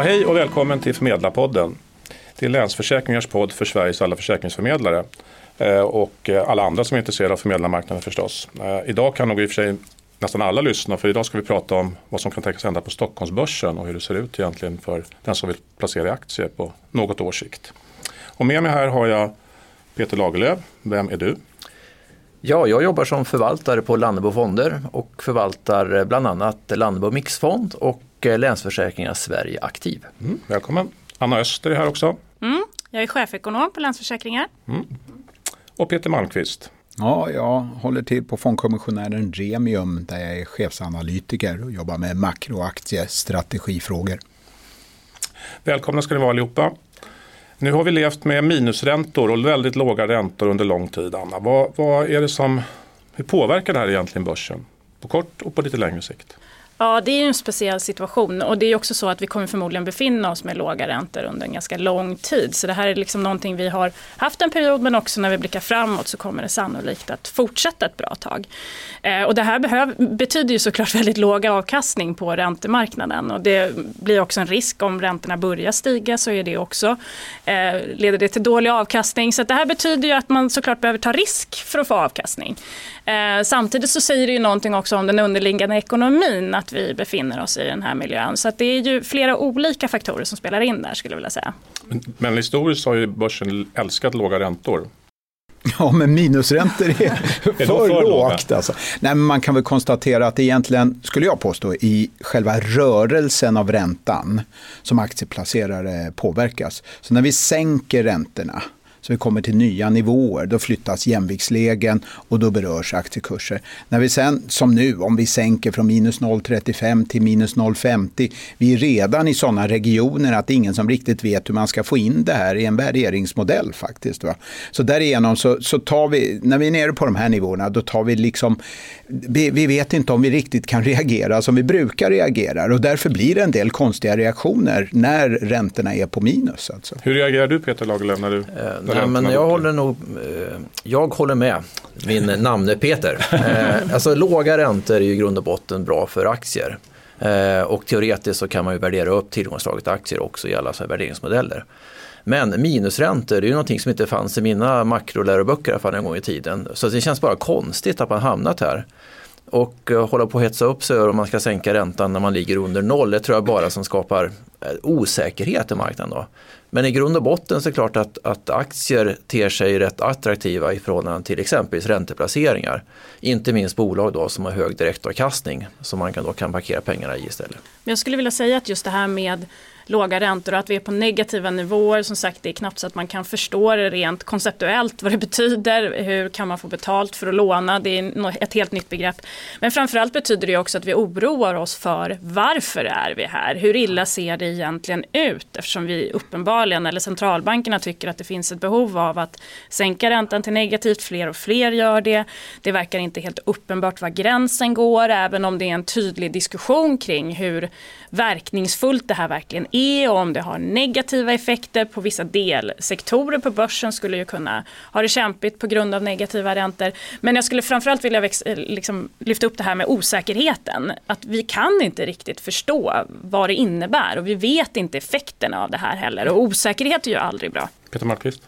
Ja, hej och välkommen till Förmedlarpodden. Det är Länsförsäkringars podd för Sveriges alla försäkringsförmedlare eh, och eh, alla andra som är intresserade av förmedlarmarknaden förstås. Eh, idag kan nog i och för sig nästan alla lyssna för idag ska vi prata om vad som kan tänkas hända på Stockholmsbörsen och hur det ser ut egentligen för den som vill placera i aktier på något års sikt. Och med mig här har jag Peter Lagerlöf. Vem är du? Ja, jag jobbar som förvaltare på Lannebo Fonder och förvaltar bland annat Lannebo Mixfond och Länsförsäkringar Sverige Aktiv. Mm, välkommen. Anna Öster är här också. Mm, jag är chefekonom på Länsförsäkringar. Mm. Och Peter Malmqvist. Ja, jag håller till på fondkommissionären Remium där jag är chefsanalytiker och jobbar med makro och aktiestrategifrågor. Välkomna ska ni vara allihopa. Nu har vi levt med minusräntor och väldigt låga räntor under lång tid. Anna. Vad, vad är det som, hur påverkar det här egentligen börsen? På kort och på lite längre sikt? Ja, det är ju en speciell situation och det är också så att vi kommer förmodligen befinna oss med låga räntor under en ganska lång tid. Så det här är liksom någonting vi har haft en period men också när vi blickar framåt så kommer det sannolikt att fortsätta ett bra tag. Eh, och det här behöv, betyder ju såklart väldigt låg avkastning på räntemarknaden och det blir också en risk om räntorna börjar stiga så är det också, eh, leder det till dålig avkastning. Så det här betyder ju att man såklart behöver ta risk för att få avkastning. Eh, samtidigt så säger det ju någonting också om den underliggande ekonomin att vi befinner oss i den här miljön. Så det är ju flera olika faktorer som spelar in där skulle jag vilja säga. Men, men historiskt har ju börsen älskat låga räntor. Ja, men minusräntor är, är för, för lågt. Alltså. Nej, men man kan väl konstatera att egentligen, skulle jag påstå, i själva rörelsen av räntan som aktieplacerare påverkas. Så när vi sänker räntorna så vi kommer till nya nivåer. Då flyttas jämviktslägen och då berörs aktiekurser. När vi sen, som nu, om vi sänker från minus 0,35 till minus 0,50. Vi är redan i sådana regioner att det är ingen som riktigt vet hur man ska få in det här i en värderingsmodell faktiskt. Va? Så därigenom så, så tar vi, när vi är nere på de här nivåerna, då tar vi liksom, vi, vi vet inte om vi riktigt kan reagera som vi brukar reagera och därför blir det en del konstiga reaktioner när räntorna är på minus. Alltså. Hur reagerar du Peter Lagerlöf när du eh, Nej, men jag håller nog, eh, jag håller med min namne Peter. Eh, alltså låga räntor är ju i grund och botten bra för aktier. Eh, och teoretiskt så kan man ju värdera upp tillgångslaget aktier också i alla så värderingsmodeller. Men minusräntor är ju någonting som inte fanns i mina makroläroböcker i alla fall en gång i tiden. Så det känns bara konstigt att man hamnat här. Och eh, hålla på att hetsa upp sig om man ska sänka räntan när man ligger under noll, det tror jag bara som skapar eh, osäkerhet i marknaden. Då. Men i grund och botten så är det klart att, att aktier ter sig rätt attraktiva i förhållande till exempelvis ränteplaceringar. Inte minst bolag då som har hög direktavkastning som man kan, då kan parkera pengarna i istället. Jag skulle vilja säga att just det här med låga räntor och att vi är på negativa nivåer. Som sagt, det är knappt så att man kan förstå det rent konceptuellt vad det betyder. Hur kan man få betalt för att låna? Det är ett helt nytt begrepp. Men framförallt betyder det också att vi oroar oss för varför är vi här? Hur illa ser det egentligen ut? Eftersom vi uppenbarligen, eller centralbankerna tycker att det finns ett behov av att sänka räntan till negativt. Fler och fler gör det. Det verkar inte helt uppenbart var gränsen går, även om det är en tydlig diskussion kring hur verkningsfullt det här verkligen är och om det har negativa effekter på vissa delsektorer på börsen skulle ju kunna ha det kämpigt på grund av negativa räntor. Men jag skulle framförallt vilja eh, liksom lyfta upp det här med osäkerheten. Att vi kan inte riktigt förstå vad det innebär och vi vet inte effekterna av det här heller. Och osäkerhet är ju aldrig bra. Peter Markvist.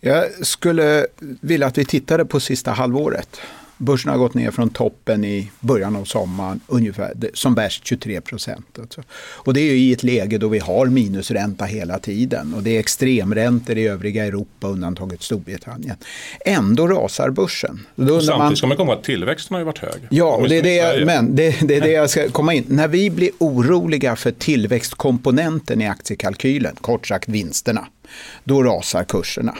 Jag skulle vilja att vi tittade på sista halvåret. Börsen har gått ner från toppen i början av sommaren ungefär som värst 23 procent. Alltså. Och det är i ett läge då vi har minusränta hela tiden och det är extremräntor i övriga Europa undantaget Storbritannien. Ändå rasar börsen. Då samtidigt man, ska man komma att tillväxten har ju varit hög. Ja, och det är det, men det, det är det jag ska komma in. När vi blir oroliga för tillväxtkomponenten i aktiekalkylen, kort sagt vinsterna, då rasar kurserna.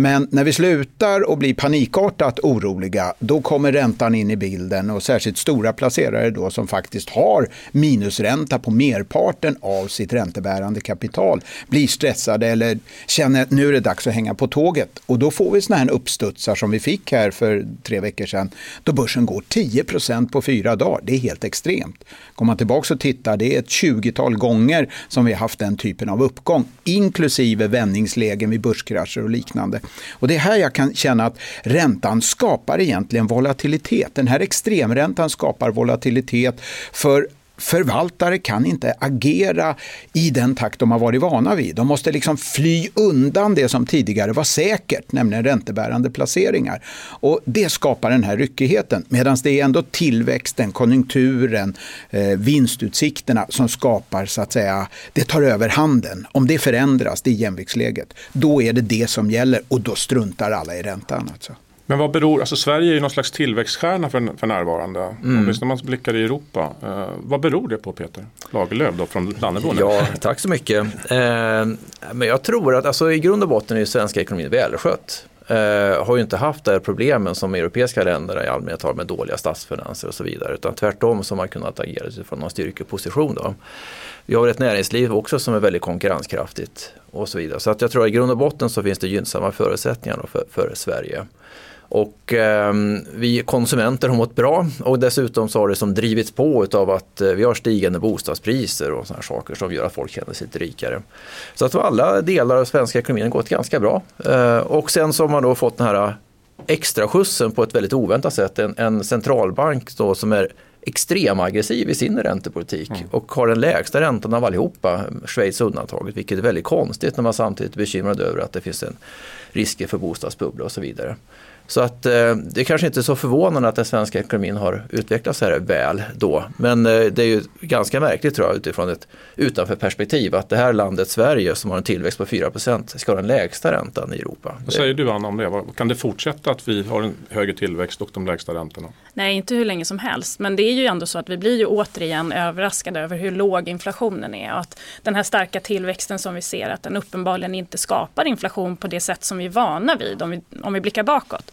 Men när vi slutar och blir panikartat oroliga, då kommer räntan in i bilden och särskilt stora placerare då som faktiskt har minusränta på merparten av sitt räntebärande kapital blir stressade eller känner att nu är det dags att hänga på tåget. Och då får vi sådana här uppstudsar som vi fick här för tre veckor sedan då börsen går 10% på fyra dagar. Det är helt extremt. Går man tillbaka och tittar, det är ett 20-tal gånger som vi har haft den typen av uppgång, inklusive vändningslägen vid börskrascher och liknande. Och det är här jag kan känna att räntan skapar egentligen volatilitet. Den här extremräntan skapar volatilitet för förvaltare kan inte agera i den takt de har varit vana vid. De måste liksom fly undan det som tidigare var säkert, nämligen räntebärande placeringar. Och Det skapar den här ryckigheten, medan det är ändå tillväxten, konjunkturen, eh, vinstutsikterna som skapar, så att säga, det tar över handen. Om det förändras, det är jämviktsläget, då är det det som gäller och då struntar alla i räntan. Alltså. Men vad beror, alltså Sverige är ju någon slags tillväxtstjärna för, för närvarande. Mm. Om man blickar i Europa. Eh, vad beror det på Peter Lagerlöf då från Lannebo? Ja, tack så mycket. Eh, men jag tror att alltså, i grund och botten är svenska ekonomin välskött. Eh, har ju inte haft de här problemen som europeiska länder i allmänhet har med dåliga statsfinanser och så vidare. Utan tvärtom så har man kunnat agera utifrån någon styrkeposition. Då. Vi har ett näringsliv också som är väldigt konkurrenskraftigt och så vidare. Så att jag tror att i grund och botten så finns det gynnsamma förutsättningar för, för Sverige. Och eh, vi konsumenter har mått bra och dessutom så har det som drivits på av att eh, vi har stigande bostadspriser och sådana saker som gör att folk känner sig lite rikare. Så att alla delar av svenska ekonomin har gått ganska bra. Eh, och sen så har man då fått den här extra skjutsen på ett väldigt oväntat sätt. En, en centralbank då som är extremaggressiv i sin räntepolitik mm. och har den lägsta räntan av allihopa, Schweiz undantaget, vilket är väldigt konstigt när man samtidigt är bekymrad över att det finns en risker för bostadsbubbla och så vidare. Så att eh, det är kanske inte är så förvånande att den svenska ekonomin har utvecklats så här väl då. Men eh, det är ju ganska märkligt tror jag utifrån ett utanför perspektiv att det här landet Sverige som har en tillväxt på 4 ska ha den lägsta räntan i Europa. Vad säger du Anna om det? Kan det fortsätta att vi har en högre tillväxt och de lägsta räntorna? Nej, inte hur länge som helst. Men det är ju ändå så att vi blir ju återigen överraskade över hur låg inflationen är. Och att den här starka tillväxten som vi ser, att den uppenbarligen inte skapar inflation på det sätt som vi är vana vid om vi, om vi blickar bakåt.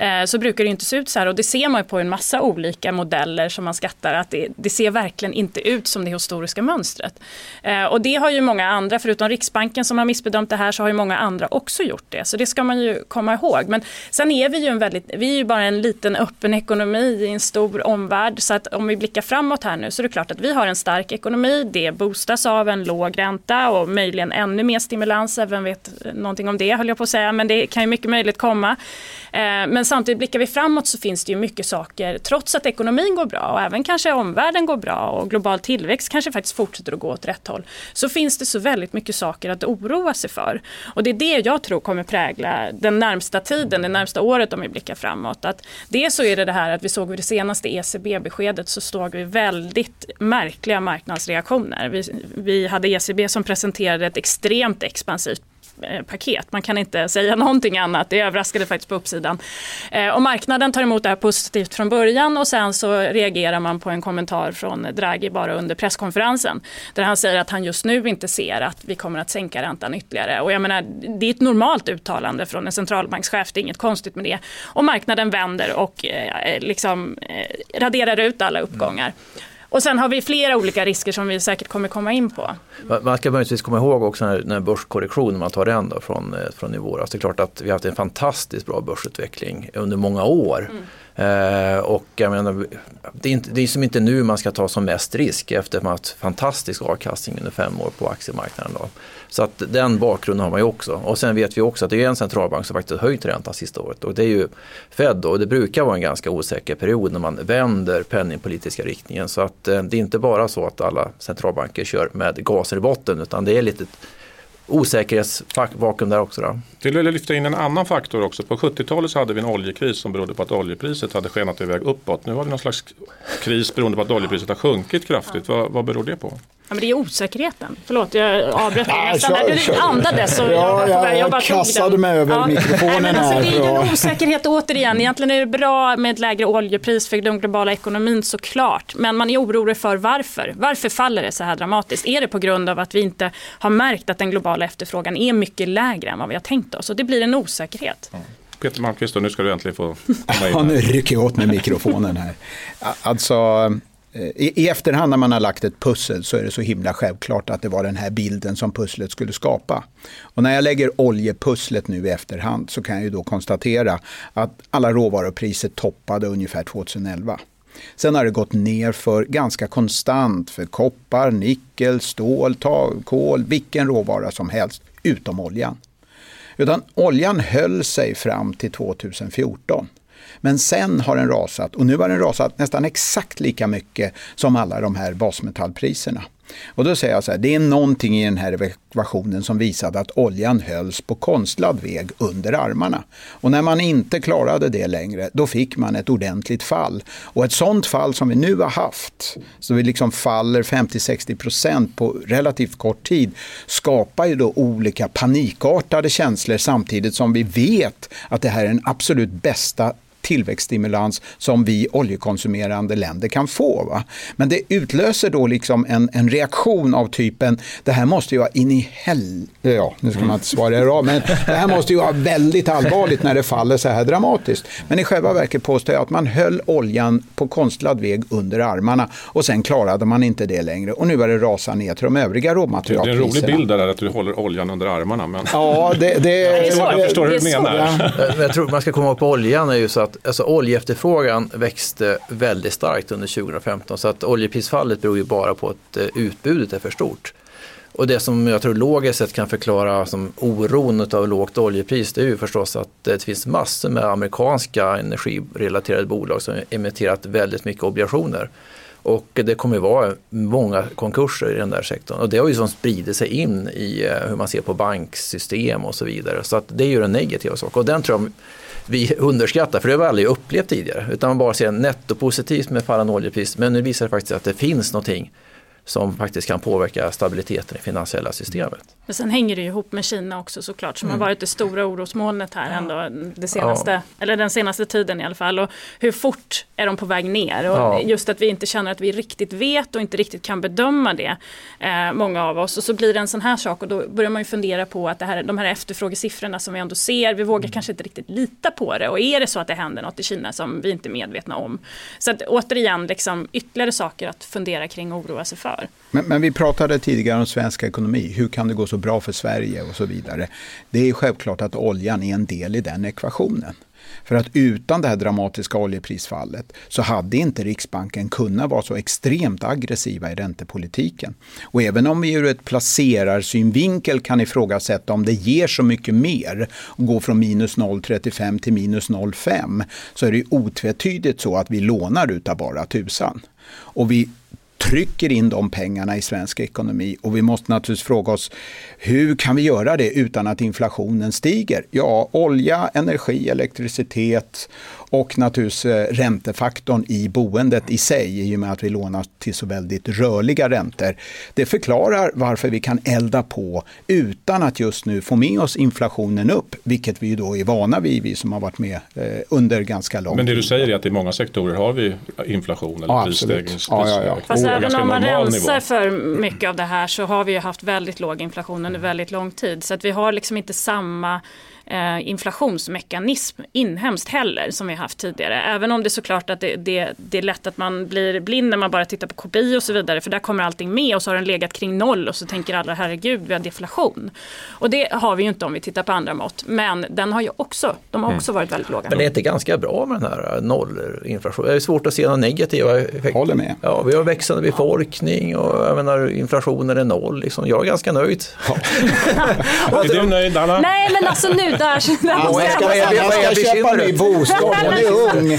Eh, så brukar det inte se ut så här och det ser man på en massa olika modeller som man skattar att det, det ser verkligen inte ut som det historiska mönstret. Eh, och det har ju många andra, förutom Riksbanken som har missbedömt det här så har ju många andra också gjort det. Så det ska man ju komma ihåg. Men sen är vi ju en väldigt, vi är ju bara en liten öppen ekonomi i en stor omvärld så att om vi blickar framåt här nu så är det klart att vi har en stark ekonomi. Det boostas av en låg ränta och möjligen ännu mer stimulanser. Vem vet någonting om det höll jag på att säga men det kan ju mycket möjligt komma. Eh, men samtidigt blickar vi framåt så finns det ju mycket saker, trots att ekonomin går bra och även kanske omvärlden går bra och global tillväxt kanske faktiskt fortsätter att gå åt rätt håll, så finns det så väldigt mycket saker att oroa sig för. Och det är det jag tror kommer prägla den närmsta tiden, det närmsta året om vi blickar framåt. Att dels så är det det här att vi såg vid det senaste ECB-beskedet så såg vi väldigt märkliga marknadsreaktioner. Vi, vi hade ECB som presenterade ett extremt expansivt Eh, paket. Man kan inte säga någonting annat. Det överraskade faktiskt på uppsidan. Eh, och marknaden tar emot det här positivt från början och sen så reagerar man på en kommentar från Draghi bara under presskonferensen. Där han säger att han just nu inte ser att vi kommer att sänka räntan ytterligare. Och jag menar, det är ett normalt uttalande från en centralbankschef, det är inget konstigt med det. Och marknaden vänder och eh, liksom raderar ut alla uppgångar. Mm. Och sen har vi flera olika risker som vi säkert kommer komma in på. Man ska möjligtvis komma ihåg också när, när börskorrektionen, man tar den då från, eh, från i våras. Det är klart att vi har haft en fantastiskt bra börsutveckling under många år. Mm. Eh, och jag menar, det är, inte, det är som inte nu man ska ta som mest risk efter att man haft fantastisk avkastning under fem år på aktiemarknaden. Då. Så att den bakgrunden har man ju också. Och sen vet vi också att det är en centralbank som faktiskt har höjt räntan sista året och det är ju Fed då. Och det brukar vara en ganska osäker period när man vänder penningpolitiska riktningen. Så att eh, det är inte bara så att alla centralbanker kör med gasen i botten utan det är lite osäkerhetsvakuum där också. Då. Till att lyfta in en annan faktor också. På 70-talet så hade vi en oljekris som berodde på att oljepriset hade skenat iväg uppåt. Nu har vi någon slags kris beroende på att oljepriset har sjunkit kraftigt. Vad, vad beror det på? Ja, men det är osäkerheten. Förlåt, jag avbröt dig nästan. Du andades och ja, jag, jag, jag, jag kastade mig över ja. mikrofonen Nej, alltså, Det är en osäkerhet återigen. Egentligen är det bra med ett lägre oljepris för den globala ekonomin såklart. Men man är orolig för varför. Varför faller det så här dramatiskt? Är det på grund av att vi inte har märkt att den globala efterfrågan är mycket lägre än vad vi har tänkt oss? Och det blir en osäkerhet. Mm. Peter Malmqvist, nu ska du äntligen få komma in. Ja, nu rycker jag åt med mikrofonen här. Alltså, Eh, I, I efterhand när man har lagt ett pussel så är det så himla självklart att det var den här bilden som pusslet skulle skapa. Och när jag lägger oljepusslet nu i efterhand så kan jag ju då konstatera att alla råvarupriser toppade ungefär 2011. Sen har det gått ner för ganska konstant för koppar, nickel, stål, kol, vilken råvara som helst, utom oljan. Utan oljan höll sig fram till 2014. Men sen har den rasat och nu har den rasat nästan exakt lika mycket som alla de här basmetallpriserna. Och då säger jag så här, det är någonting i den här ekvationen som visade att oljan hölls på konstlad väg under armarna. Och när man inte klarade det längre, då fick man ett ordentligt fall. Och ett sånt fall som vi nu har haft, så vi liksom faller 50-60 procent på relativt kort tid, skapar ju då olika panikartade känslor samtidigt som vi vet att det här är den absolut bästa tillväxtstimulans som vi oljekonsumerande länder kan få. Va? Men det utlöser då liksom en, en reaktion av typen, det här måste ju vara in i hel... Ja, nu ska man inte svara det bra, men det här måste ju vara väldigt allvarligt när det faller så här dramatiskt. Men i själva verket påstår jag att man höll oljan på konstlad väg under armarna och sen klarade man inte det längre och nu har det rasat ner till de övriga råmaterialpriserna. Det är en rolig bild där att du håller oljan under armarna. Men... Ja, det, det, jag förstår hur du menar. Jag tror man ska komma ihåg på oljan är ju så att alltså, oljeefterfrågan växte väldigt starkt under 2015 så att oljeprisfallet beror ju bara på att eh, utbudet är för stort. Och det som jag tror logiskt sett kan förklara som oron av lågt oljepris det är ju förstås att eh, det finns massor med amerikanska energirelaterade bolag som emitterat väldigt mycket obligationer. Och det kommer att vara många konkurser i den där sektorn. Och det har ju som spridit sig in i eh, hur man ser på banksystem och så vidare. Så att det är ju den negativa saken Och den tror jag vi underskattar, för det har vi aldrig upplevt tidigare. Utan man bara ser nettopositivt med fallande oljepris. Men nu visar det faktiskt att det finns någonting som faktiskt kan påverka stabiliteten i finansiella systemet. Men sen hänger det ju ihop med Kina också såklart som mm. har varit det stora orosmolnet här ändå det senaste, ja. eller den senaste tiden i alla fall. Och hur fort är de på väg ner? Och ja. just att vi inte känner att vi riktigt vet och inte riktigt kan bedöma det, eh, många av oss. Och så blir det en sån här sak och då börjar man ju fundera på att det här, de här efterfrågesiffrorna som vi ändå ser, vi vågar mm. kanske inte riktigt lita på det. Och är det så att det händer något i Kina som vi inte är medvetna om? Så att återigen, liksom, ytterligare saker att fundera kring och oroa sig för. Men, men, vi pratade tidigare om svensk ekonomi. Hur kan det gå så bra för Sverige och så vidare. Det är självklart att oljan är en del i den ekvationen. För att utan det här dramatiska oljeprisfallet så hade inte Riksbanken kunnat vara så extremt aggressiva i räntepolitiken. Och även om vi ur ett placerarsynvinkel kan ifrågasätta om det ger så mycket mer att gå från minus 0,35 till minus 0,5 så är det otvetydigt så att vi lånar utav bara tusan. Och vi trycker in de pengarna i svensk ekonomi och vi måste naturligtvis fråga oss hur kan vi göra det utan att inflationen stiger? Ja, olja, energi, elektricitet och naturligtvis eh, räntefaktorn i boendet i sig, i och med att vi lånar till så väldigt rörliga räntor. Det förklarar varför vi kan elda på utan att just nu få med oss inflationen upp, vilket vi då är vana vid, vi som har varit med eh, under ganska lång tid. Men det du säger är att i många sektorer har vi inflation eller ja, prisstegring. Ja, ja, ja. Fast även om man rensar för mycket av det här så har vi haft väldigt låg inflation under väldigt lång tid. Så att vi har liksom inte samma eh, inflationsmekanism inhemskt heller som vi haft tidigare. Även om det är såklart att det, det, det, är lätt att man blir blind när man bara tittar på KPI och så vidare för där kommer allting med och så har den legat kring noll och så tänker alla herregud vi har deflation. Och det har vi ju inte om vi tittar på andra mått men den har ju också, de har mm. också varit väldigt låga. Men det är inte ganska bra med den här nollinflationen? Det är svårt att se några negativa effekter. Håller med. Ja, vi har växande befolkning och jag menar, inflationen är noll. Liksom. Jag är ganska nöjd. Ja. är du nöjd Anna? Nej men alltså nu där. där jag ska, jag ska köpa ny bostad, hon är ung.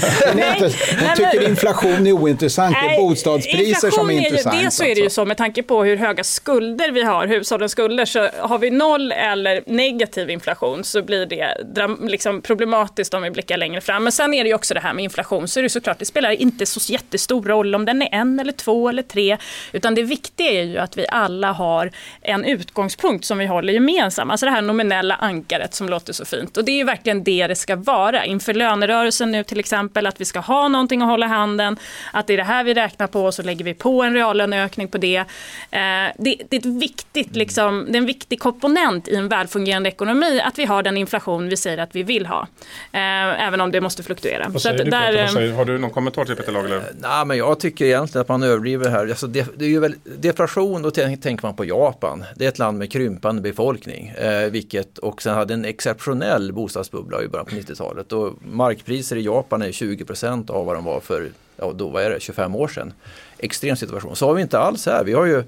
Hon tycker inflation är ointressant, det är bostadspriser som är intressant. Dels så är det ju så med tanke på hur höga skulder vi har, hushållens skulder, så har vi noll eller negativ inflation så blir det liksom problematiskt om vi blickar längre fram. Men sen är det ju också det här med inflation, så är det såklart, det spelar inte så jättestor roll om den är en eller två eller tre, utan det viktiga är ju att vi alla har en utgångspunkt som vi håller gemensamt, alltså det här nominella ankaret som låter så fint. Och det är ju verkligen det det ska vara. Inför lönerörelsen nu till exempel, att vi ska ha någonting att hålla handen, att det är det här vi räknar på och så lägger vi på en reallöneökning på det. Eh, det, det, är ett viktigt, liksom, det är en viktig komponent i en välfungerande ekonomi att vi har den inflation vi säger att vi vill ha. Eh, även om det måste fluktuera. Vad säger du, där, Peter, säger, har du någon kommentar till Peter Lagerlöf? Nej, men jag tycker egentligen att man överdriver här. Alltså det, det är ju väl, deflation, då tänker man på Japan. Det är ett land med krympande befolkning, eh, vilket, och sen hade en exceptionell bostadsbubbla i början på 90-talet. Och markpriser i Japan är 20% av vad de var för ja, då var det 25 år sedan. Extrem situation. Så har vi inte alls här. Vi har ju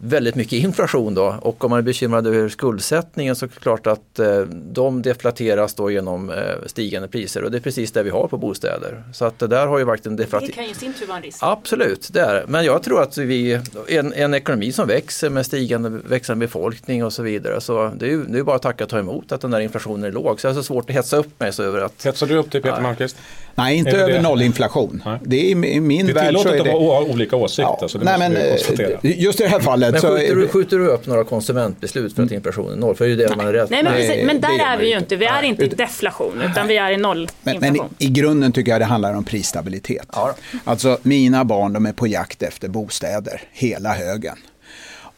väldigt mycket inflation då och om man är bekymrad över skuldsättningen så är det klart att eh, de deflateras då genom eh, stigande priser och det är precis det vi har på bostäder. Så att det där har ju varit en deflation. Det kan ju i sin tur vara en risk. Absolut, det är Men jag tror att vi, en, en ekonomi som växer med stigande växande befolkning och så vidare så det är ju det är bara att tacka och ta emot att den där inflationen är låg. Så jag har så svårt att hetsa upp mig så över att... Hetsar du upp dig Peter Malmqvist? Nej, inte över nollinflation. Nej. Det är i min det är värld så är det... att ha olika åsikter. Ja, så det nej, men, eh, just i det här fallet. Men skjuter, du, skjuter du upp några konsumentbeslut för att inflationen är noll? För det är det man är rädd Nej, men, precis, men där är vi ju inte. Vi är inte i deflation utan vi är i nollinflation. Men, men i, i, grunden tycker jag det handlar om prisstabilitet. Ja. Alltså mina barn de är på jakt efter bostäder, hela högen.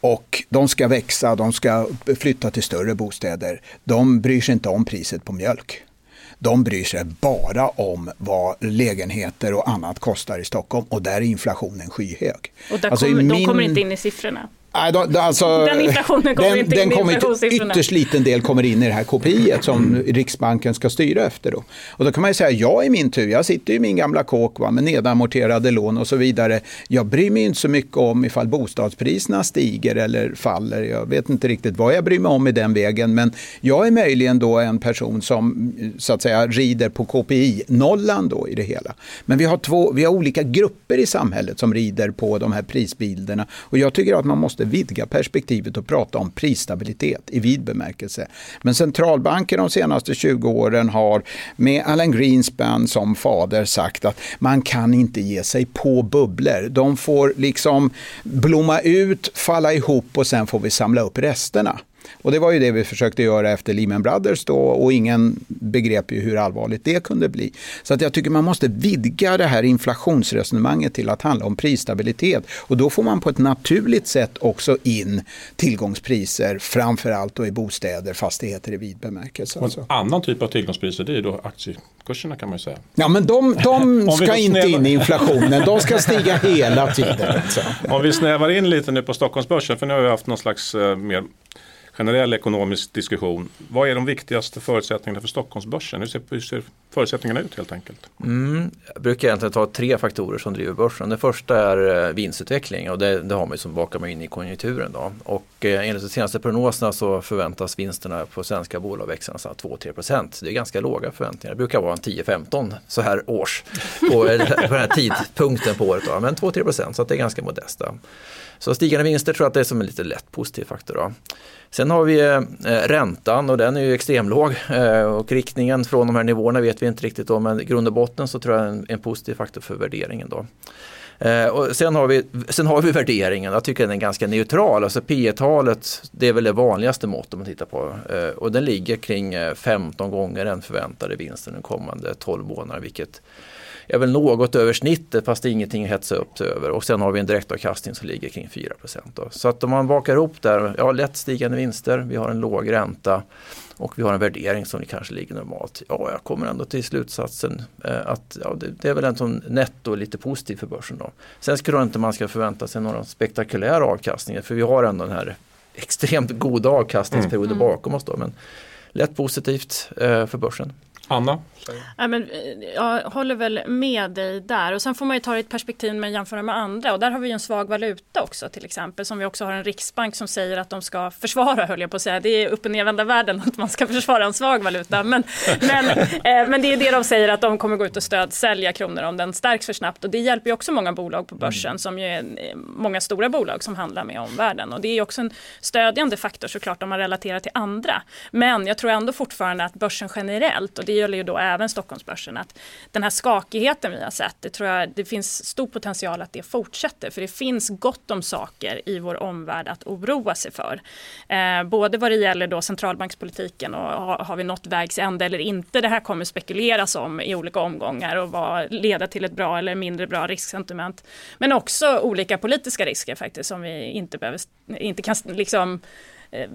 Och de ska växa, de ska flytta till större bostäder. De bryr sig inte om priset på mjölk de bryr sig bara om vad lägenheter och annat kostar i Stockholm och där är inflationen skyhög. Och alltså kom, min... de kommer inte in i siffrorna? Nej, då, då, alltså, den inflationen kommer den, inte in den kommer i Ytterst liten del kommer in i det här KPI som Riksbanken ska styra efter. Då. Och då kan man ju säga, jag i min tur, jag sitter i min gamla kåk va, med nedamorterade lån och så vidare. Jag bryr mig inte så mycket om ifall bostadspriserna stiger eller faller. Jag vet inte riktigt vad jag bryr mig om i den vägen. Men jag är möjligen då en person som så att säga rider på KPI-nollan då i det hela. Men vi har, två, vi har olika grupper i samhället som rider på de här prisbilderna. Och jag tycker att man måste vidga perspektivet och prata om prisstabilitet i vid bemärkelse. Men centralbanker de senaste 20 åren har med Alan Greenspan som fader sagt att man kan inte ge sig på bubblor. De får liksom blomma ut, falla ihop och sen får vi samla upp resterna. Och det var ju det vi försökte göra efter Lehman Brothers då och ingen begrep ju hur allvarligt det kunde bli. Så att jag tycker man måste vidga det här inflationsresonemanget till att handla om prisstabilitet och då får man på ett naturligt sätt också in tillgångspriser, framförallt då i bostäder, fastigheter i vid bemärkelse. Alltså. En annan typ av tillgångspriser det är då aktiekurserna kan man ju säga. Ja men de, de ska inte in i inflationen, de ska stiga hela tiden. Alltså. Om vi snävar in lite nu på Stockholmsbörsen, för nu har vi haft någon slags eh, mer generell ekonomisk diskussion. Vad är de viktigaste förutsättningarna för Stockholmsbörsen? Hur ser, hur ser förutsättningarna ut helt enkelt? Mm, jag brukar egentligen ta tre faktorer som driver börsen. Det första är eh, vinstutveckling och det, det har man ju som bakar man in i konjunkturen. Då. Och eh, enligt de senaste prognoserna så förväntas vinsterna på svenska bolag växa 2-3 procent. Det är ganska låga förväntningar. Det brukar vara en 10-15 så här års på, på den här tidpunkten på året. Då. Men 2-3 procent så det är ganska modesta. Så stigande vinster tror jag att det är som en lite lätt positiv faktor. Då. Sen har vi eh, räntan och den är ju extremlåg eh, och riktningen från de här nivåerna vet vi inte riktigt om men i grund och botten så tror jag en, en positiv faktor för värderingen. Då. Eh, och sen, har vi, sen har vi värderingen, jag tycker den är ganska neutral. Alltså P talet det är väl det vanligaste måttet man tittar på. Eh, och den ligger kring eh, 15 gånger den förväntade vinsten de kommande 12 månaderna vilket är väl något över snittet fast det är ingenting att hetsa upp sig över. Och sen har vi en direktavkastning som ligger kring 4 då. Så att om man bakar ihop där, ja lätt stigande vinster, vi har en låg ränta och vi har en värdering som kanske ligger normalt. Ja, jag kommer ändå till slutsatsen eh, att ja, det, det, är väl en som netto lite positiv för börsen. Då. Sen ska inte man ska förvänta sig några spektakulära avkastningar för vi har ändå den här extremt goda avkastningsperioden mm. bakom oss. Då, men lätt positivt eh, för börsen. Anna? Ja, men, eh, jag håller väl med dig där och sen får man ju ta det i ett perspektiv med jämföra med andra och där har vi en svag valuta också till exempel som vi också har en riksbank som säger att de ska försvara höll jag på att säga. Det är upp och nervända världen att man ska försvara en svag valuta men, men, eh, men det är det de säger att de kommer gå ut och stödsälja kronor om den stärks för snabbt och det hjälper ju också många bolag på börsen mm. som ju är eh, många stora bolag som handlar med omvärlden och det är också en stödjande faktor såklart om man relaterar till andra. Men jag tror ändå fortfarande att börsen generellt och det gäller ju då även Stockholmsbörsen, att den här skakigheten vi har sett, det tror jag det finns stor potential att det fortsätter, för det finns gott om saker i vår omvärld att oroa sig för. Eh, både vad det gäller då centralbankspolitiken och har, har vi nått vägs ände eller inte, det här kommer spekuleras om i olika omgångar och vad leder till ett bra eller mindre bra risksentiment. Men också olika politiska risker faktiskt som vi inte, behöver, inte kan liksom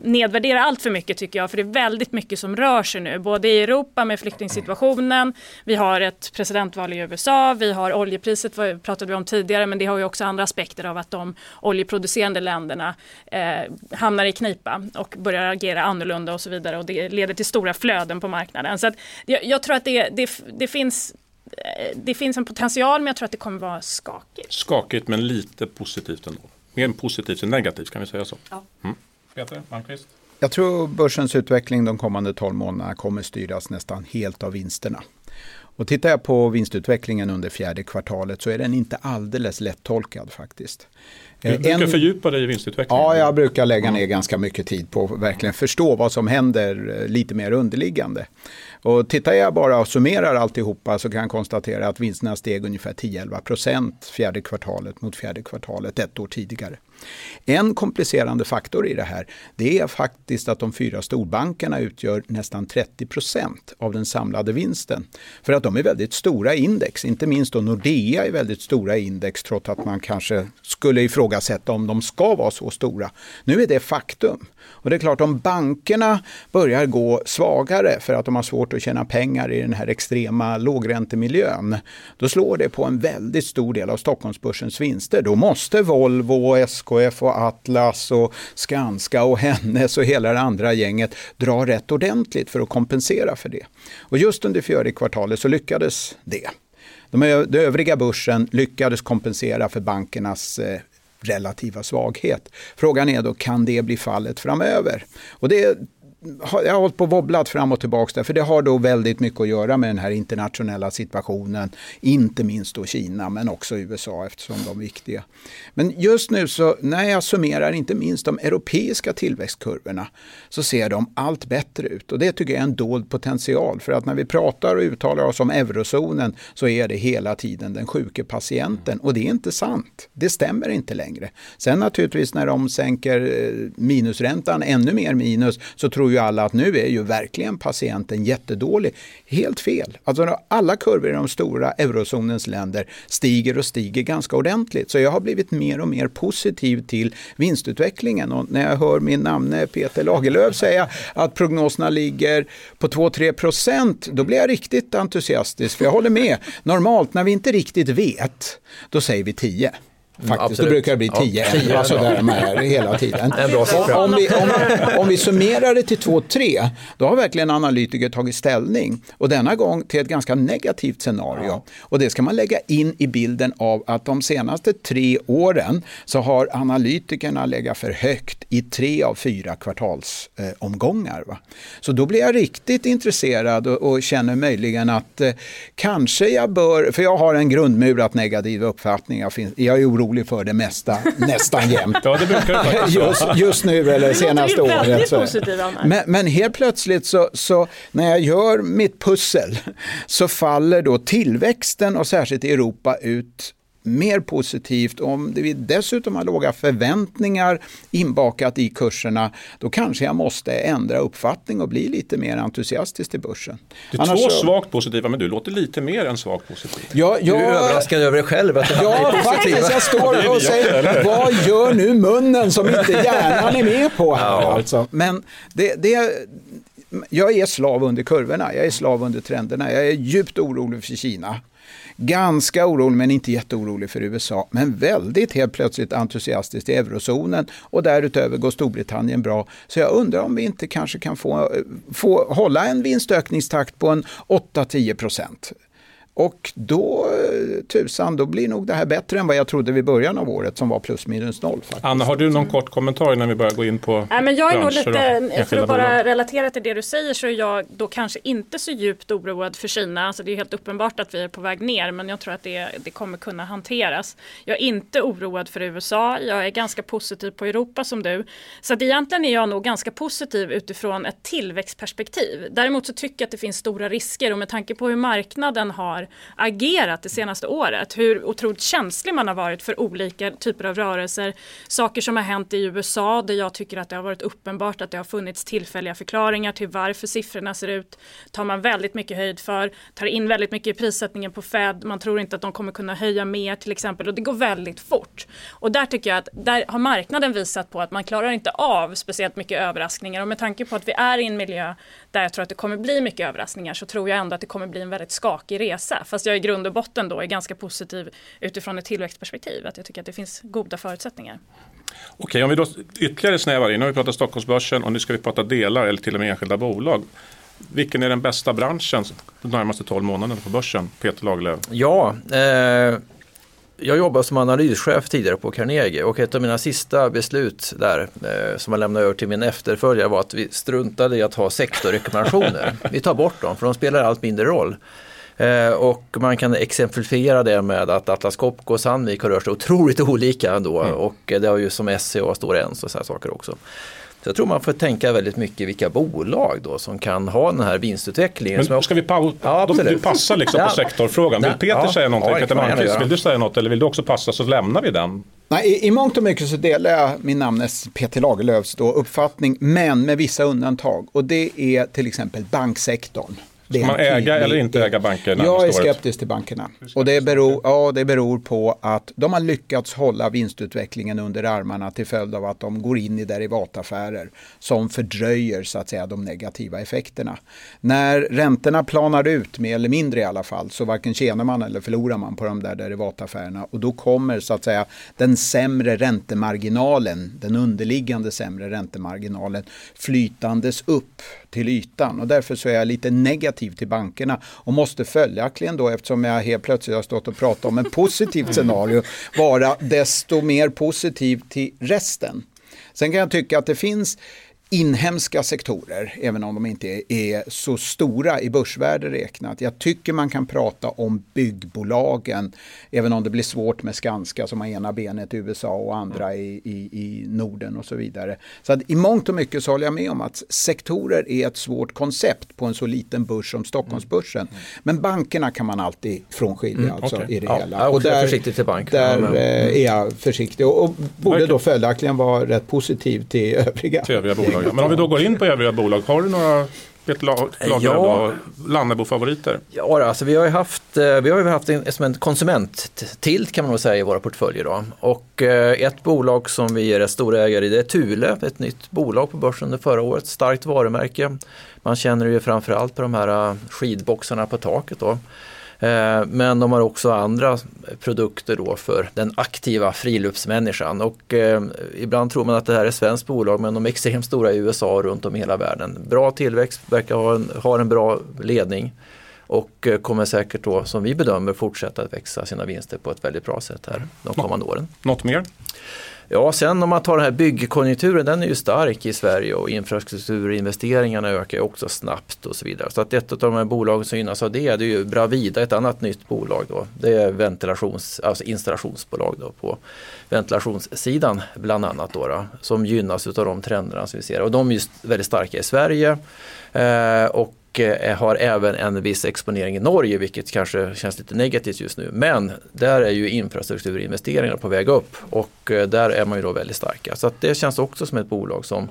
nedvärdera allt för mycket tycker jag, för det är väldigt mycket som rör sig nu, både i Europa med flyktingsituationen, vi har ett presidentval i USA, vi har oljepriset, vad pratade vi om tidigare, men det har ju också andra aspekter av att de oljeproducerande länderna eh, hamnar i knipa och börjar agera annorlunda och så vidare och det leder till stora flöden på marknaden. Så jag, jag, tror att det, det, det finns eh, det finns en potential men jag tror att det kommer vara skakigt. Skakigt men lite positivt ändå. mer positivt än negativt, kan vi säga så? Ja. Mm. Peter Malmqvist? Jag tror börsens utveckling de kommande 12 månaderna kommer styras nästan helt av vinsterna. Och tittar jag på vinstutvecklingen under fjärde kvartalet så är den inte alldeles lättolkad faktiskt. Du brukar en, fördjupa dig i vinstutvecklingen? Ja, jag brukar lägga ner ganska mycket tid på att verkligen förstå vad som händer eh, lite mer underliggande. Och tittar jag bara och summerar alltihopa så kan jag konstatera att vinsterna steg ungefär 10-11% fjärde kvartalet mot fjärde kvartalet ett år tidigare. En komplicerande faktor i det här det är faktiskt att de fyra storbankerna utgör nästan 30 procent av den samlade vinsten. För att de är väldigt stora index, inte minst då Nordea är väldigt stora index trots att man kanske skulle ifrågasätta om de ska vara så stora. Nu är det faktum. Och det är klart om bankerna börjar gå svagare för att de har svårt att tjäna pengar i den här extrema lågräntemiljön, då slår det på en väldigt stor del av Stockholmsbörsens vinster. Då måste Volvo, och SK SKF och Atlas och Skanska och Hennes och hela det andra gänget dra rätt ordentligt för att kompensera för det. Och just under fjärde kvartalet så lyckades det. De övriga börsen lyckades kompensera för bankernas eh, relativa svaghet. Frågan är då, kan det bli fallet framöver? Och det jag har hållit på och wobblat fram och tillbaka där, för det har då väldigt mycket att göra med den här internationella situationen, inte minst då Kina men också USA eftersom de är viktiga. Men just nu så när jag summerar inte minst de europeiska tillväxtkurvorna så ser de allt bättre ut och det tycker jag är en dold potential för att när vi pratar och uttalar oss om eurozonen så är det hela tiden den sjuke patienten och det är inte sant. Det stämmer inte längre. Sen naturligtvis när de sänker eh, minusräntan ännu mer minus så tror ju alla att nu är ju verkligen patienten jättedålig. Helt fel. Alltså alla kurvor i de stora eurozonens länder stiger och stiger ganska ordentligt. Så jag har blivit mer och mer positiv till vinstutvecklingen och när jag hör min namne Peter Lagerlöf säga att prognoserna ligger på 2-3 procent, då blir jag riktigt entusiastisk för jag håller med. Normalt när vi inte riktigt vet, då säger vi 10. Faktiskt, Absolut. då brukar det bli 10. Ja, 10 alltså där med hela tiden. Om, vi, om, om vi summerar det till 2-3, då har verkligen analytiker tagit ställning. Och denna gång till ett ganska negativt scenario. Ja. Och det ska man lägga in i bilden av att de senaste tre åren så har analytikerna legat för högt i tre av fyra kvartalsomgångar. Eh, så då blir jag riktigt intresserad och, och känner möjligen att eh, kanske jag bör, för jag har en grundmurat negativ uppfattning, jag, finns, jag är orolig orolig för det mesta, nästan jämt. ja, det brukar det just, just nu eller senaste året. Så. Men, men helt plötsligt så, så när jag gör mitt pussel så faller då tillväxten och särskilt i Europa ut mer positivt. Om vi dessutom har låga förväntningar inbakat i kurserna, då kanske jag måste ändra uppfattning och bli lite mer entusiastisk till börsen. Du är två så... svagt positiva, men du låter lite mer än svagt positiv. Ja, jag... Du är överraskad över dig själv att Ja, faktiskt. Jag står och säger, vad gör nu munnen som inte hjärnan är med på här? Ja. Alltså. Men det, det jag är slav under kurvorna, jag är slav under trenderna. Jag är djupt orolig för Kina. Ganska orolig men inte jätteorolig för USA. Men väldigt helt plötsligt entusiastisk i eurozonen och därutöver går Storbritannien bra. Så jag undrar om vi inte kanske kan få, få hålla en vinstökningstakt på en 8-10 procent. Och då, eh, tusan, då blir nog det här bättre än vad jag trodde vid början av året som var plus minus noll. Faktiskt. Anna, har du någon kort kommentar innan vi börjar gå in på Nej, men Jag är nog lite, för att bara relatera till det du säger så är jag då kanske inte så djupt oroad för Kina. Alltså det är helt uppenbart att vi är på väg ner men jag tror att det, det kommer kunna hanteras. Jag är inte oroad för USA, jag är ganska positiv på Europa som du. Så att egentligen är jag nog ganska positiv utifrån ett tillväxtperspektiv. Däremot så tycker jag att det finns stora risker och med tanke på hur marknaden har har agerat det senaste året. Hur otroligt känslig man har varit för olika typer av rörelser. Saker som har hänt i USA där jag tycker att det har varit uppenbart att det har funnits tillfälliga förklaringar till varför siffrorna ser ut. tar man väldigt mycket höjd för. Tar in väldigt mycket i prissättningen på Fed. Man tror inte att de kommer kunna höja mer till exempel och det går väldigt fort. Och där tycker jag att där har marknaden visat på att man klarar inte av speciellt mycket överraskningar och med tanke på att vi är i en miljö där jag tror att det kommer bli mycket överraskningar så tror jag ändå att det kommer bli en väldigt skakig resa. Fast jag i grund och botten då är ganska positiv utifrån ett tillväxtperspektiv. Att jag tycker att det finns goda förutsättningar. Okej, om vi då ytterligare snävar in. Nu har vi pratat Stockholmsbörsen och nu ska vi prata delar eller till och med enskilda bolag. Vilken är den bästa branschen de närmaste 12 månaderna på börsen? Peter Lagerlöf. Ja, eh, jag jobbade som analyschef tidigare på Carnegie och ett av mina sista beslut där eh, som jag lämnade över till min efterföljare var att vi struntade i att ha sektorrekommendationer. vi tar bort dem för de spelar allt mindre roll. Eh, och man kan exemplifiera det med att Atlas Copco och Sandvik har rört sig otroligt olika ändå mm. och det har ju som SCA och Stora Enso och sådana saker också. Så jag tror man får tänka väldigt mycket vilka bolag då som kan ha den här vinstutvecklingen. Men ska vi pa ja, du passar liksom på sektorfrågan. Vill Peter ja, säga någonting? Ja, Peter vill du säga något eller vill du också passa så lämnar vi den? Nej, i, I mångt och mycket så delar jag min namnes Peter Lagerlöfs då uppfattning, men med vissa undantag. Och det är till exempel banksektorn. Ska man äga eller inte äga banker? Jag är skeptisk till bankerna. Och det beror, ja, det beror på att de har lyckats hålla vinstutvecklingen under armarna till följd av att de går in i derivataffärer som fördröjer så att säga de negativa effekterna. När räntorna planar ut, mer eller mindre i alla fall, så varken tjänar man eller förlorar man på de där derivataffärerna. Och då kommer så att säga den sämre räntemarginalen, den underliggande sämre räntemarginalen flytandes upp till ytan. Och därför så är jag lite negativ till bankerna och måste följaktligen då, eftersom jag helt plötsligt har stått och pratat om ett positivt scenario, vara desto mer positiv till resten. Sen kan jag tycka att det finns inhemska sektorer, även om de inte är så stora i börsvärde räknat. Jag tycker man kan prata om byggbolagen, även om det blir svårt med Skanska som har ena benet i USA och andra i, i, i Norden och så vidare. Så att i mångt och mycket så håller jag med om att sektorer är ett svårt koncept på en så liten börs som Stockholmsbörsen. Mm. Men bankerna kan man alltid frånskilja mm, alltså okay. i det ja, hela. och där, försiktig till bank. Där ja, eh, är jag försiktig och, och borde då följaktligen vara rätt positiv till övriga. Till övriga bolag. Men om vi då går in på övriga bolag, har du några Peter Lagerlöf ja. Lannebo-favoriter? Ja, alltså vi har ju haft, eh, vi har haft en, som en konsument-tilt kan man nog säga i våra portföljer. Då. Och eh, ett bolag som vi är rätt stora ägare i det är Thule, ett nytt bolag på börsen under förra året, starkt varumärke. Man känner det ju framförallt på de här eh, skidboxarna på taket. Då. Eh, men de har också andra produkter då för den aktiva friluftsmänniskan. Och eh, ibland tror man att det här är svenskt bolag men de är extremt stora i USA och runt om i hela världen. Bra tillväxt, verkar ha en, ha en bra ledning och eh, kommer säkert då som vi bedömer fortsätta att växa sina vinster på ett väldigt bra sätt här de kommande åren. Något mer? Ja, sen om man tar den här byggkonjunkturen, den är ju stark i Sverige och infrastrukturinvesteringarna ökar också snabbt och så vidare. Så att ett av de här bolagen som gynnas av det, det är ju Bravida, ett annat nytt bolag då. Det är ventilations, alltså installationsbolag då på ventilationssidan bland annat då, då som gynnas av de trenderna som vi ser. Och de är ju väldigt starka i Sverige. Eh, och och eh, har även en viss exponering i Norge vilket kanske känns lite negativt just nu. Men där är ju infrastrukturinvesteringar på väg upp och eh, där är man ju då väldigt starka. Så det känns också som ett bolag som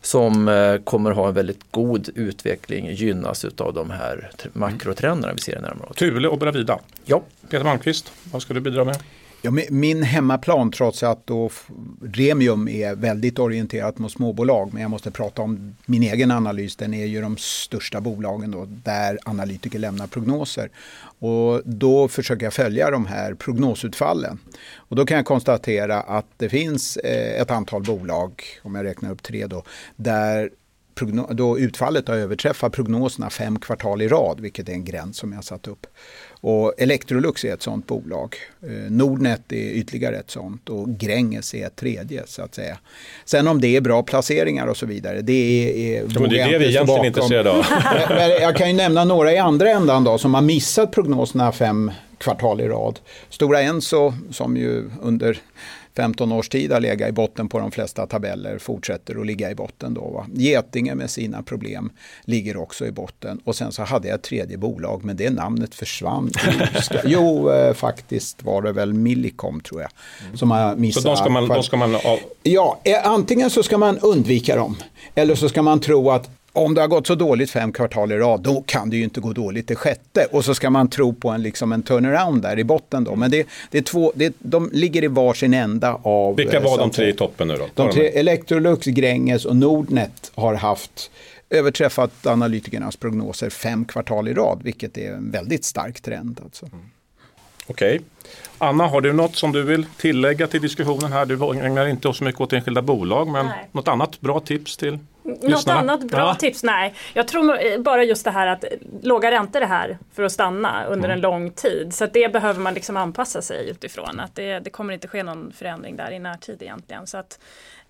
som eh, kommer ha en väldigt god utveckling, gynnas av de här makrotrenderna vi ser närmare Thule och Bravida. Ja. Peter Malmqvist, vad ska du bidra med? Ja, min hemmaplan, trots att då Remium är väldigt orienterat mot småbolag, men jag måste prata om min egen analys, den är ju de största bolagen då, där analytiker lämnar prognoser. Och då försöker jag följa de här prognosutfallen. Och då kan jag konstatera att det finns eh, ett antal bolag, om jag räknar upp tre då, där då utfallet har överträffat prognoserna fem kvartal i rad, vilket är en gräns som jag satt upp. Och Electrolux är ett sådant bolag. Eh, Nordnet är ytterligare ett sådant och Gränges är ett tredje så att säga. Sen om det är bra placeringar och så vidare, det är... Ja, men det är det vi egentligen är intresserade av. jag kan ju nämna några i andra ändan då som har missat prognoserna fem kvartal i rad. Stora Enso som ju under 15 års tid har legat i botten på de flesta tabeller fortsätter att ligga i botten. Då, va? Getinge med sina problem ligger också i botten. Och sen så hade jag ett tredje bolag men det namnet försvann. jo, eh, faktiskt var det väl Millicom tror jag. Som har missat. Så de ska man, de ska man av... Ja, eh, antingen så ska man undvika dem. Eller så ska man tro att om det har gått så dåligt fem kvartal i rad, då kan det ju inte gå dåligt det sjätte. Och så ska man tro på en, liksom en turnaround där i botten. Då. Men det, det är två, det, de ligger i varsin ända av... Vilka var de tre i toppen nu då? De tre, Electrolux, Gränges och Nordnet har haft överträffat analytikernas prognoser fem kvartal i rad, vilket är en väldigt stark trend. Alltså. Mm. Okej. Okay. Anna, har du något som du vill tillägga till diskussionen här? Du ägnar inte så mycket åt enskilda bolag, men Nej. något annat bra tips till Något lyssnarna? annat bra Ja. tips? Nej, jag tror bara just det här att låga räntor är här för att stanna under Mm. en lång tid. Så det behöver man liksom anpassa sig utifrån. Att det, det kommer inte ske någon förändring där i närtid egentligen. Så att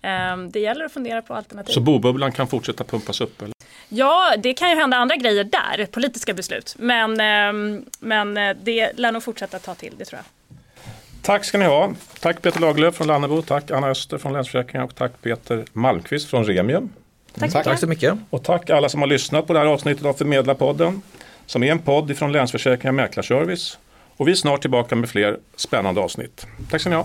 ehm, det gäller att fundera på alternativ. Så bobubblan kan fortsätta pumpas upp? Eller? Ja, det kan ju hända andra grejer där, politiska beslut. Men, ehm, men eh, det lär nog fortsätta ta till, det tror jag. Tack ska ni ha. Tack Peter Lagerlöf från Lannebo, tack Anna Öster från Länsförsäkringar och tack Peter Malmqvist från Remium. Tack så mycket. Tack så mycket. Och tack alla som har lyssnat på det här avsnittet av Förmedlarpodden som är en podd ifrån Länsförsäkringar Mäklarservice. Och vi är snart tillbaka med fler spännande avsnitt. Tack ska ni ha.